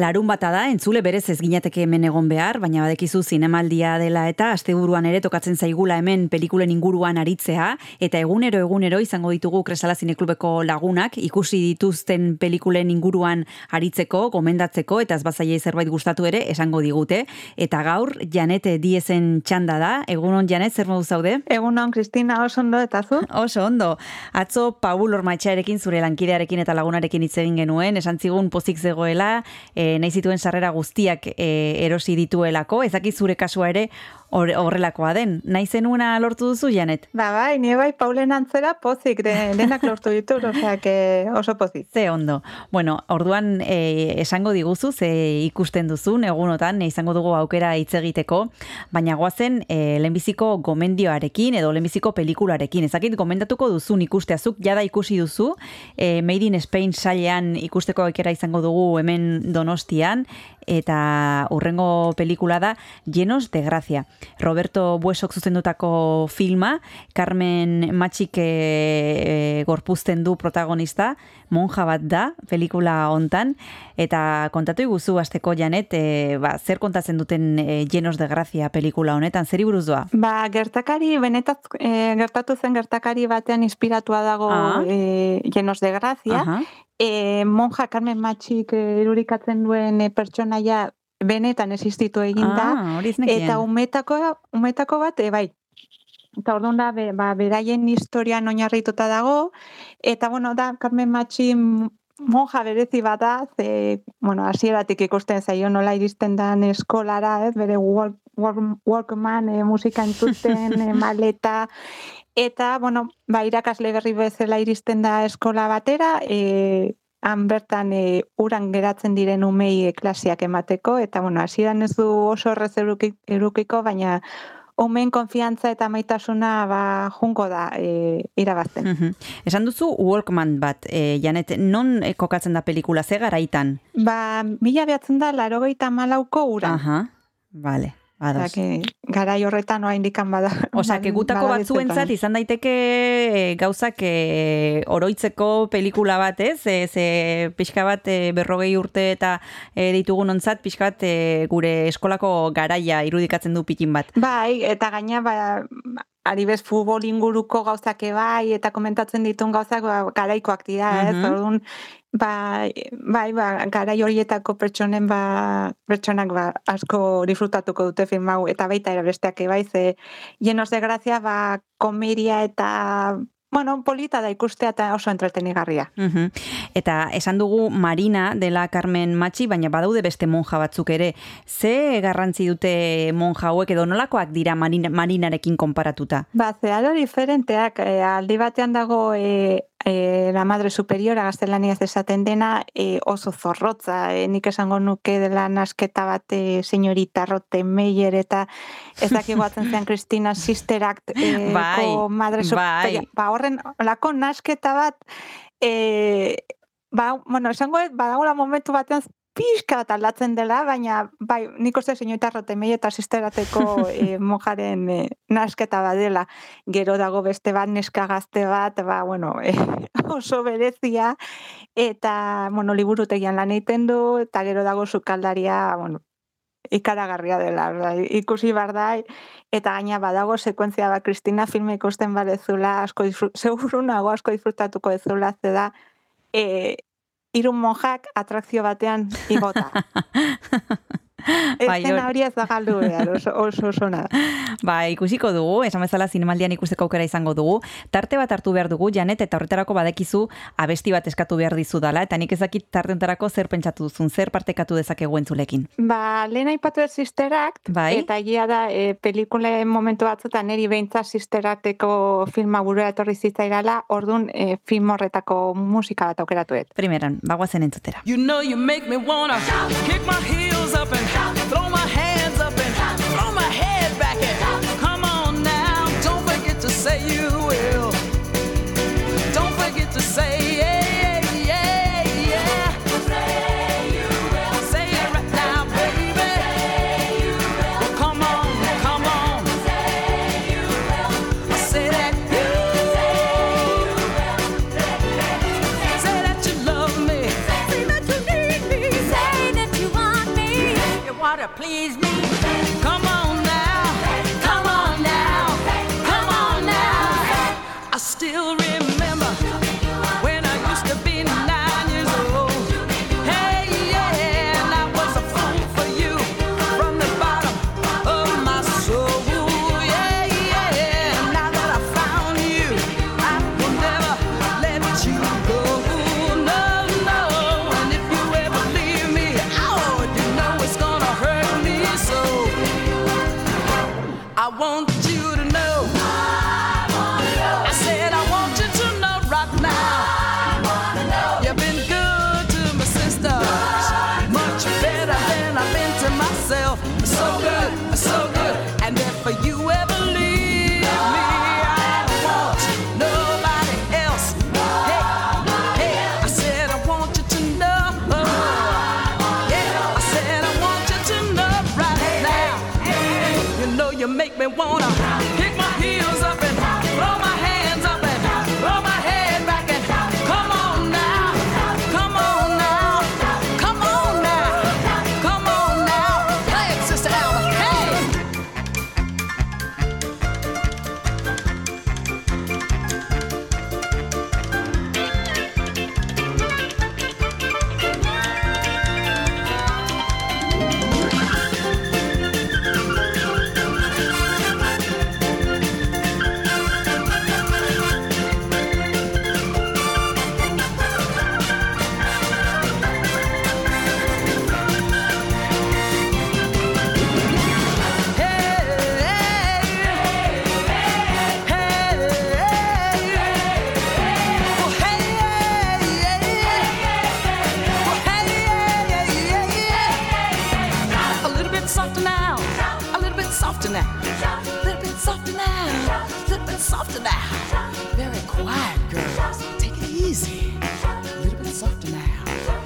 Larun bata da, entzule berez ez ginateke hemen egon behar, baina badekizu zinemaldia dela eta asteburuan ere tokatzen zaigula hemen pelikulen inguruan aritzea, eta egunero egunero izango ditugu Kresala Zineklubeko lagunak, ikusi dituzten pelikulen inguruan aritzeko, gomendatzeko, eta ez bazaia zerbait gustatu ere, esango digute. Eta gaur, Janete Diezen txanda da, egunon Janet, zer modu zaude? Egunon, Kristina, oso ondo, eta zu? Oso ondo. Atzo, Paul Ormaitxarekin, zure lankidearekin eta lagunarekin hitz egin genuen, esan zigun pozik zegoela, e, nahi zituen sarrera guztiak e, erosi dituelako, ezaki zure kasua ere horrelakoa den. Nahi zenuena lortu duzu, Janet? Ba, bai, nire bai, paulen antzera pozik, de, denak lortu ditu, oseak oso pozik. Ze ondo. Bueno, orduan e, esango diguzu, ze ikusten duzun, egunotan, izango dugu aukera hitz egiteko, baina goazen e, lehenbiziko gomendioarekin edo lehenbiziko pelikularekin. Ezakit, gomendatuko duzun ikusteazuk, jada ikusi duzu, e, Made in Spain sailean ikusteko aukera izango dugu hemen donostian, eta urrengo pelikula da Llenos de Gracia. Roberto Buesok zuzendutako filma, Carmen Matxik e, gorpuzten du protagonista, monja bat da, pelikula hontan, eta kontatu iguzu azteko janet, e, ba, zer kontatzen duten e, Llenos de Gracia pelikula honetan, zer iburuz doa? Ba, gertakari, benetaz, e, gertatu zen gertakari batean inspiratua dago ah. e, Llenos de Gracia, e, monja Carmen Matxik irurikatzen duen e, pertsonaia benetan existitu egin da. Ah, eta umetako, umetako bat, e, bai, eta orduan da, be, ba, beraien historian oinarrituta dago, eta bueno, da, Carmen Matxi monja berezi bat da, ze, bueno, asieratik ikusten zaio nola iristen da eskolara, ez, bere walk, walkman, e, musika entzuten, e, maleta, eta, bueno, ba, irakasle berri bezala iristen da eskola batera, e, han bertan e, uran geratzen diren umei e, klasiak emateko, eta bueno, hasieran ez du oso horrez erukiko, baina umeen konfiantza eta maitasuna ba, junko da e, irabazten. Esan duzu Walkman bat, e, Janet, non e, kokatzen da pelikula, ze garaitan? Ba, mila behatzen da, laro malauko uran. Aha, vale. Ados. gara horretan oa indikan bada. Osa, que gutako batzuentzat izan daiteke e, gauzak e, oroitzeko pelikula bat, ez? E, ze pixka bat e, berrogei urte eta e, ditugun ontzat, pixka bat e, gure eskolako garaia irudikatzen du pikin bat. Bai, eta gaina, ba, Aribez futbol inguruko gauzak bai eta komentatzen ditun gauzak ba, garaikoak dira, mm -hmm. ez? Orduan, bai, bai, ba, garai horietako pertsonen ba, pertsonak ba, asko disfrutatuko dute film hau eta baita ere besteak bai, ze llenos de gracia ba, komeria eta bueno, polita da ikustea eta oso entretenigarria. Uh Eta esan dugu Marina dela Carmen Matxi, baina badaude beste monja batzuk ere. Ze garrantzi dute monja hauek edo nolakoak dira Marinarekin konparatuta? Ba, zeharo diferenteak. E, aldi batean dago e, e, la madre superiora gaztelaniaz esaten dena e, oso zorrotza, e, nik esango nuke dela nasketa bat e, senyorita rote meier eta ez daki guatzen zen Kristina Sister e, bai, madre superiora. Bai. Ba, horren, lako nasketa bat e, ba, bueno, esango badagoela momentu batean pixka bat aldatzen dela, baina bai, nik uste senyoita rotemei eta sisterateko e, mojaren e, nasketa badela. Gero dago beste bat, neska gazte bat, ba, bueno, e, oso berezia, eta, bueno, liburutegian lan egiten du, eta gero dago sukaldaria, bueno, ikaragarria dela, ikusi bardai, eta gaina badago sekuentzia bat, Kristina filme ikusten badezula, asko seguru nago asko disfrutatuko dezula, zeda, e, irun monjak atrakzio batean igota. Bai, Ezen hori ez da galdu behar, oso, oso, oso Ba, ikusiko dugu, esan bezala zinemaldian ikusteko aukera izango dugu. Tarte bat hartu behar dugu, Janet, eta horretarako badekizu abesti bat eskatu behar dizu dala, eta nik ezakit tarte zer pentsatu duzun, zer partekatu dezakegu entzulekin. Ba, lehen aipatu ez sisterak, bai? eta egia da, e, pelikule momentu batzutan neri behintza sisterateko filma burua etorri zitzairala, orduan e, film horretako musika bat aukeratu ez. Primeran, bagoazen entzutera. You know you make me wanna kick my heels up and throw my hands I want you softer now. A little bit softer now. A little bit softer now. A little bit softer now. Very quiet, girls. Take it easy. A little bit softer now.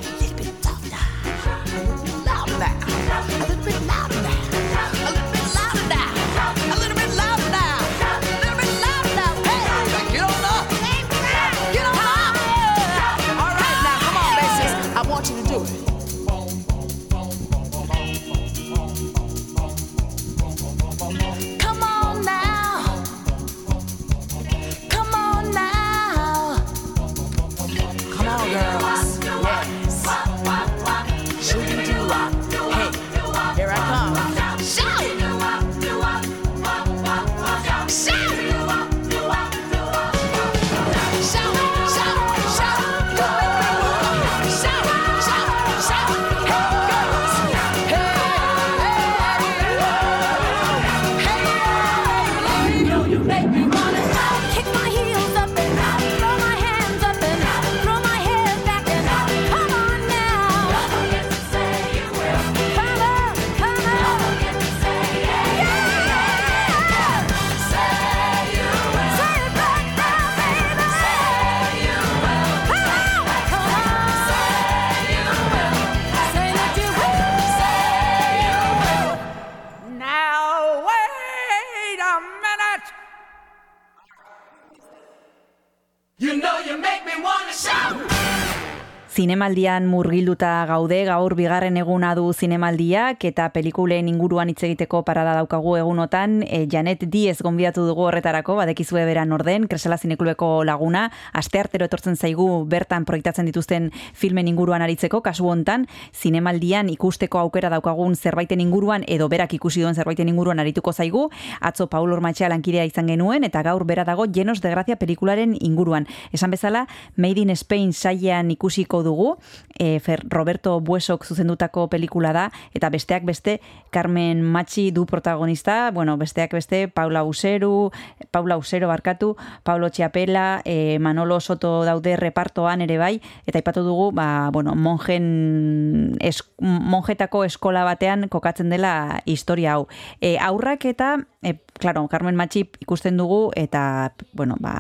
Zinemaldian murgilduta gaude, gaur bigarren eguna du zinemaldiak eta pelikulen inguruan hitz egiteko parada daukagu egunotan. E, Janet Diez gonbidatu dugu horretarako, badekizue beran orden, Kresala Zineklubeko laguna, aste artero etortzen zaigu bertan proiektatzen dituzten filmen inguruan aritzeko, kasu hontan, zinemaldian ikusteko aukera daukagun zerbaiten inguruan edo berak ikusi duen zerbaiten inguruan arituko zaigu, atzo Paul Ormatxea lankidea izan genuen eta gaur bera dago Llenos de Gracia pelikularen inguruan. Esan bezala, Made in Spain saian ikusiko dugu, e, Fer, Roberto Buesok zuzendutako pelikula da, eta besteak beste Carmen Machi du protagonista, bueno, besteak beste Paula Useru, Paula Usero barkatu, Paulo Txiapela, e, Manolo Soto daude repartoan ere bai, eta aipatu dugu, ba, bueno, monjen, es, monjetako eskola batean kokatzen dela historia hau. E, aurrak eta, e, claro, Carmen Machi ikusten dugu, eta, bueno, ba,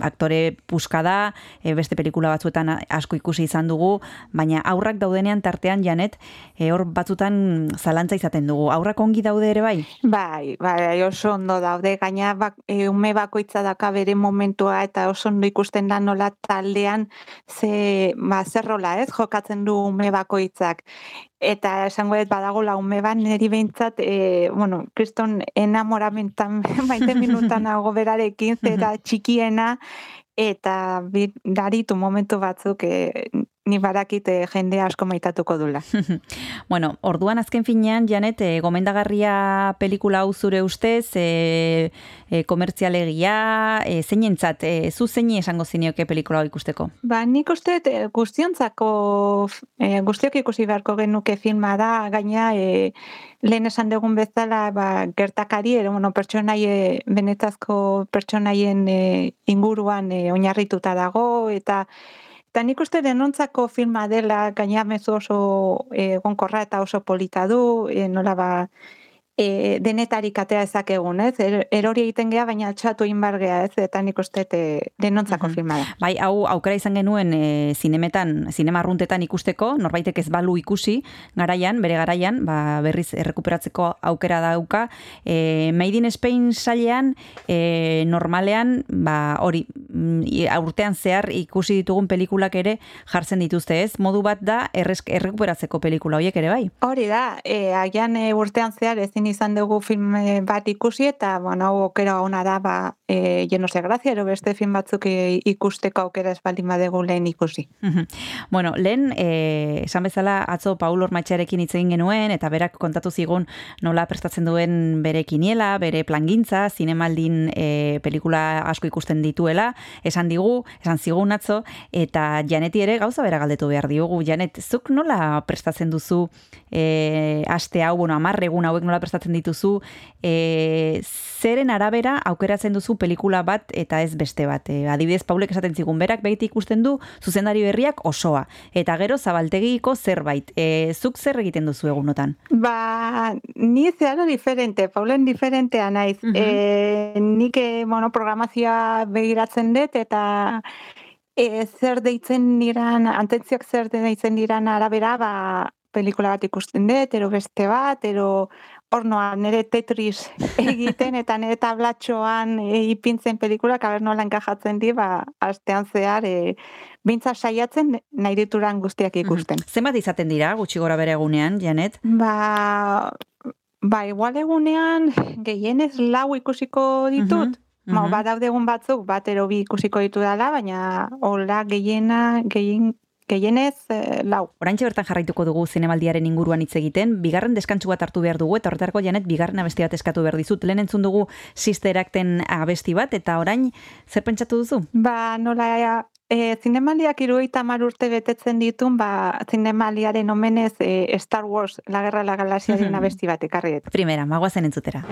aktore puska da, e, beste pelikula batzuetan asko ikusi izan dugu, baina aurrak daudenean tartean janet, e, hor batzutan zalantza izaten dugu. Aurrak ongi daude ere bai? Bai, bai, oso ondo daude, gaina bak, e, ume bakoitza daka bere momentua eta oso ondo ikusten da nola taldean ze, ba, zerrola ez, jokatzen du ume bakoitzak. Eta esango dut badagola ume bat niri behintzat, e, bueno, kriston enamoramentan maite minutan nago berarekin, zera txikiena, eta bi- daritu momentu batzuk e, ni barakit e, jende asko maitatuko dula. Bueno, orduan azken finean, Janet, e, gomendagarria pelikula hau zure ustez, e, e, komertzialegia, e, zeinentzat, e, zu zeini esango zinioke pelikula hau ikusteko? Ba, nik uste eh, guztiontzako e, guztiok ikusi beharko genuke filma da, gaina e, lehen esan dugun bezala ba, gertakari, ero, bueno, pertsonaie, benetazko pertsonaien e, inguruan e, oinarrituta dago, eta Eta nik uste denontzako filma dela, gaina mezu oso e, gonkorra eta oso polita du, e, nola ba, e, denetarik atea ezakegun, ez? Er, erori egiten gea, baina txatu egin bar gea, ez? Eta nik uste e, denontzako Mhm. filma da. Bai, hau aukera izan genuen e, zinemetan, zinema arruntetan ikusteko, norbaitek ez balu ikusi, garaian, bere garaian, ba, berriz errekuperatzeko aukera dauka. E, Made in Spain sailean, e, normalean, ba, hori, mm, i- urtean zehar ikusi ditugun pelikulak ere jartzen dituzte, ez? Modu bat da errez, errekuperatzeko pelikula horiek ere bai. Hori da, e, agian e, urtean zehar ezin izan dugu film e, bat ikusi eta, bueno, hau aukera ona da, ba, e, Llenos de Gracia, ero beste film batzuk e, ikusteko aukera ez baldin badegu lehen ikusi. Bueno, lehen, eh, esan bezala, atzo Paul Ormatxarekin hitz egin genuen, eta berak kontatu zigun nola prestatzen duen bere kiniela, bere plangintza, zinemaldin eh, pelikula asko ikusten dituela, esan digu, esan zigun atzo, eta Janeti ere gauza bera galdetu behar diogu. Janet, zuk nola prestatzen duzu eh, aste hau, bueno, amarre egun hauek nola prestatzen dituzu, eh, zeren arabera aukeratzen duzu pelikula bat eta ez beste bat. E, adibidez, Paulek esaten zigun berak beiti ikusten du zuzendari berriak osoa. Eta gero zabaltegiko zerbait. E, zuk zer egiten duzu egunotan? Ba, ni zeharo diferente, Paulen diferentea naiz. Mhm. e, nik, e, bueno, programazioa begiratzen dut eta e, zer deitzen diran, antentziak zer deitzen diran arabera, ba, pelikula bat ikusten dut, ero beste bat, ero hornoa nire Tetris egiten eta nire tablatxoan e, ipintzen pelikulak aber nola enkajatzen di, ba, astean zehar, e, bintza saiatzen nahi dituran guztiak ikusten. Zenbat izaten dira, gutxi gora bere egunean, Janet? Ba, ba igual egunean gehienez lau ikusiko ditut. Mhm, Ba, mhm. badaude egun batzuk, bat ero bi ikusiko ditu dala, baina hola gehiena, gehien, gehienez eh, lau. Oraintxe bertan jarraituko dugu zinemaldiaren inguruan hitz egiten, bigarren deskantsu bat hartu behar dugu, eta horretarako janet bigarren abesti bat eskatu behar dizut. Lehen entzun dugu Sister Acten abesti bat, eta orain zer pentsatu duzu? Ba, nola, e, zinemaliak iruita mar urte betetzen ditun, ba, zinemaliaren omenez e, Star Wars, La Guerra de la Galaxiaren abesti bat ekarri dut. Primera, magoazen entzutera.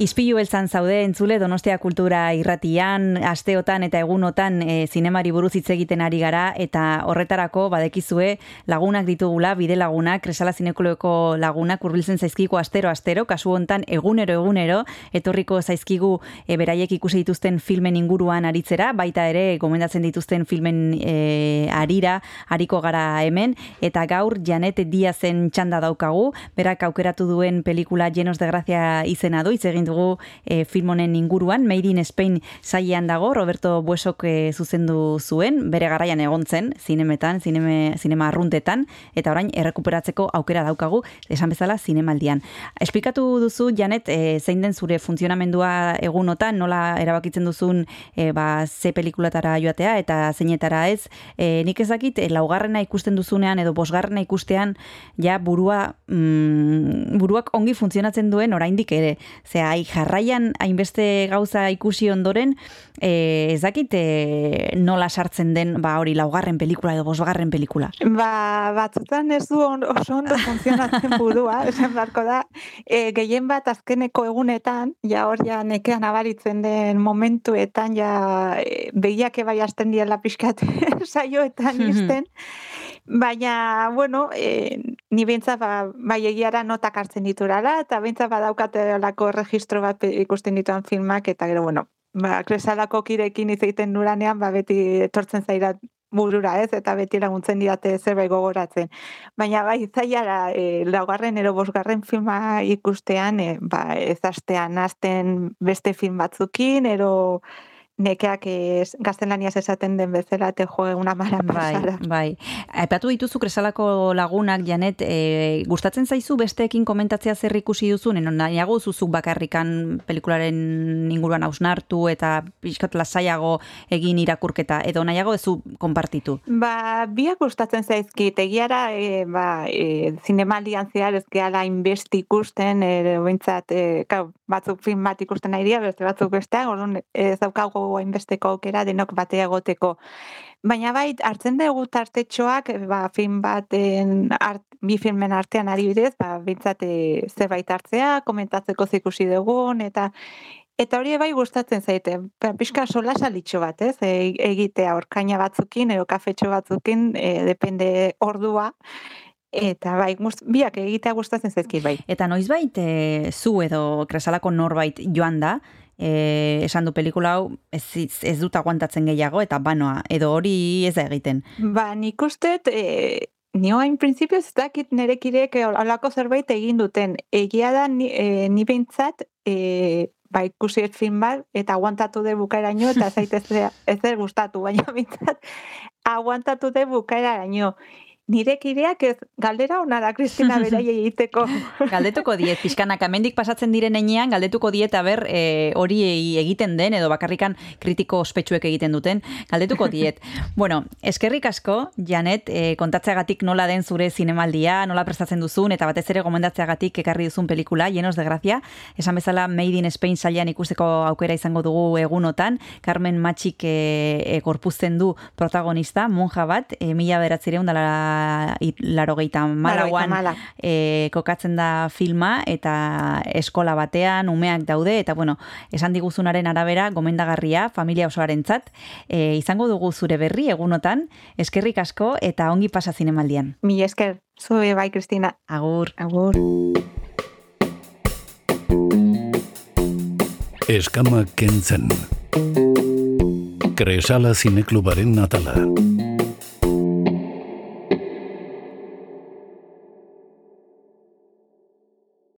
Ispilu beltzan zaude entzule Donostia Kultura irratian, asteotan eta egunotan e, zinemari buruz hitz egiten ari gara eta horretarako badekizue lagunak ditugula, bide lagunak, kresala zinekuleko lagunak urbiltzen zaizkigu astero astero, kasu hontan egunero egunero etorriko zaizkigu e, beraiek ikusi dituzten filmen inguruan aritzera, baita ere gomendatzen dituzten filmen e, arira, ariko gara hemen eta gaur Janet Diazen txanda daukagu, berak aukeratu duen pelikula Llenos de Gracia izena du, egin dugu e, film honen inguruan, Made in Spain sailean dago, Roberto Buesok e, zuzendu zuen, bere garaian egon zen, zinemetan, zineme, zinema arruntetan, eta orain errekuperatzeko aukera daukagu, esan bezala zinemaldian. Esplikatu duzu, Janet, e, zein den zure funtzionamendua egunotan, nola erabakitzen duzun e, ba, ze pelikulatara joatea, eta zeinetara ez, e, nik ezakit, e, laugarrena ikusten duzunean, edo bosgarrena ikustean, ja burua, mm, buruak ongi funtzionatzen duen oraindik ere. Zea, bai, jarraian hainbeste gauza ikusi ondoren, e, ez dakit e, nola sartzen den ba hori laugarren pelikula edo bosgarren pelikula. Ba, batzutan ez du on, oso ondo funtzionatzen burua, esan beharko da, e, gehien bat azkeneko egunetan, ja hor ja nekean abaritzen den momentuetan, ja e, behiak bai hasten diela pixkat saioetan izten, Baina, bueno, e, ni behintzat ba, bai egiara notak hartzen diturala, eta behintzat badaukate lako registro bat ikusten dituan filmak, eta gero, bueno, ba, kresalako kirekin izaiten nuranean, ba, beti etortzen zairat burura ez, eta beti laguntzen didate zerbait gogoratzen. Baina bai, zaiara, e, laugarren ero bosgarren filma ikustean, e, ba, ez astean, azten beste film batzukin, ero nekeak ez, gaztelaniaz esaten den bezala te joe una mala Bai, pasada. bai. Aipatu dituzu kresalako lagunak, Janet, e, gustatzen zaizu besteekin komentatzea zer ikusi duzun, eno nahiago zuzuk bakarrikan pelikularen inguruan hausnartu eta pixkat lasaiago egin irakurketa, edo nahiago ezu konpartitu. Ba, biak gustatzen zaizkit, egiara, e, ba, e, zinemaldian zehar ez gehala inbesti ikusten, e, bintzat, e, kau, batzuk film bat ikusten nahi dira, beste batzuk besteak, orduan ez daukago hainbesteko aukera denok batea egoteko. Baina bai, hartzen dugu tartetxoak, ba, film baten, art, bi filmen artean adibidez, ba, bintzat e, zerbait hartzea, komentatzeko zikusi dugun, eta Eta hori bai gustatzen zaite, ba, pixka sola salitxo bat, ez? E, egitea orkaina batzukin, edo kafetxo batzukin, e, depende ordua, eta bai, gust, biak egitea gustatzen zaizkit bai. Eta noizbait e, zu edo kresalako norbait joan da, e, esan du pelikula hau ez, ez dut aguantatzen gehiago eta banoa, edo hori ez da egiten. Ba, nik ustet, e, ni hain printzipioz ez dakit nerekirek alako zerbait egin duten. Egia da, ni, e, ni behintzat, e, ba, ikusi ez film bat, eta aguantatu de bukaeraino, eta zaitez ez gustatu, baina behintzat, aguantatu de bukaeraino. Nire kideak ez galdera ona da Kristina berai egiteko. Galdetuko diet, pixkanak amendik pasatzen diren enean, galdetuko diet aber e, hori egiten den, edo bakarrikan kritiko ospetsuek egiten duten, galdetuko diet. bueno, eskerrik asko, Janet, e, kontatzeagatik nola den zure zinemaldia, nola prestatzen duzun, eta batez ere gomendatzeagatik ekarri duzun pelikula, llenos de gracia, esan bezala Made in Spain sailean ikusteko aukera izango dugu egunotan, Carmen Matxik e, e, korpuzten du protagonista, monja bat, e, mila beratzireun dala larogeita malauan mala. e, kokatzen da filma eta eskola batean umeak daude eta bueno, esan diguzunaren arabera gomendagarria familia osoarentzat e, izango dugu zure berri egunotan eskerrik asko eta ongi pasa zinemaldian. Mi esker, zue bai, Kristina. Agur. Agur. Eskama kentzen. Kresala zineklubaren atala.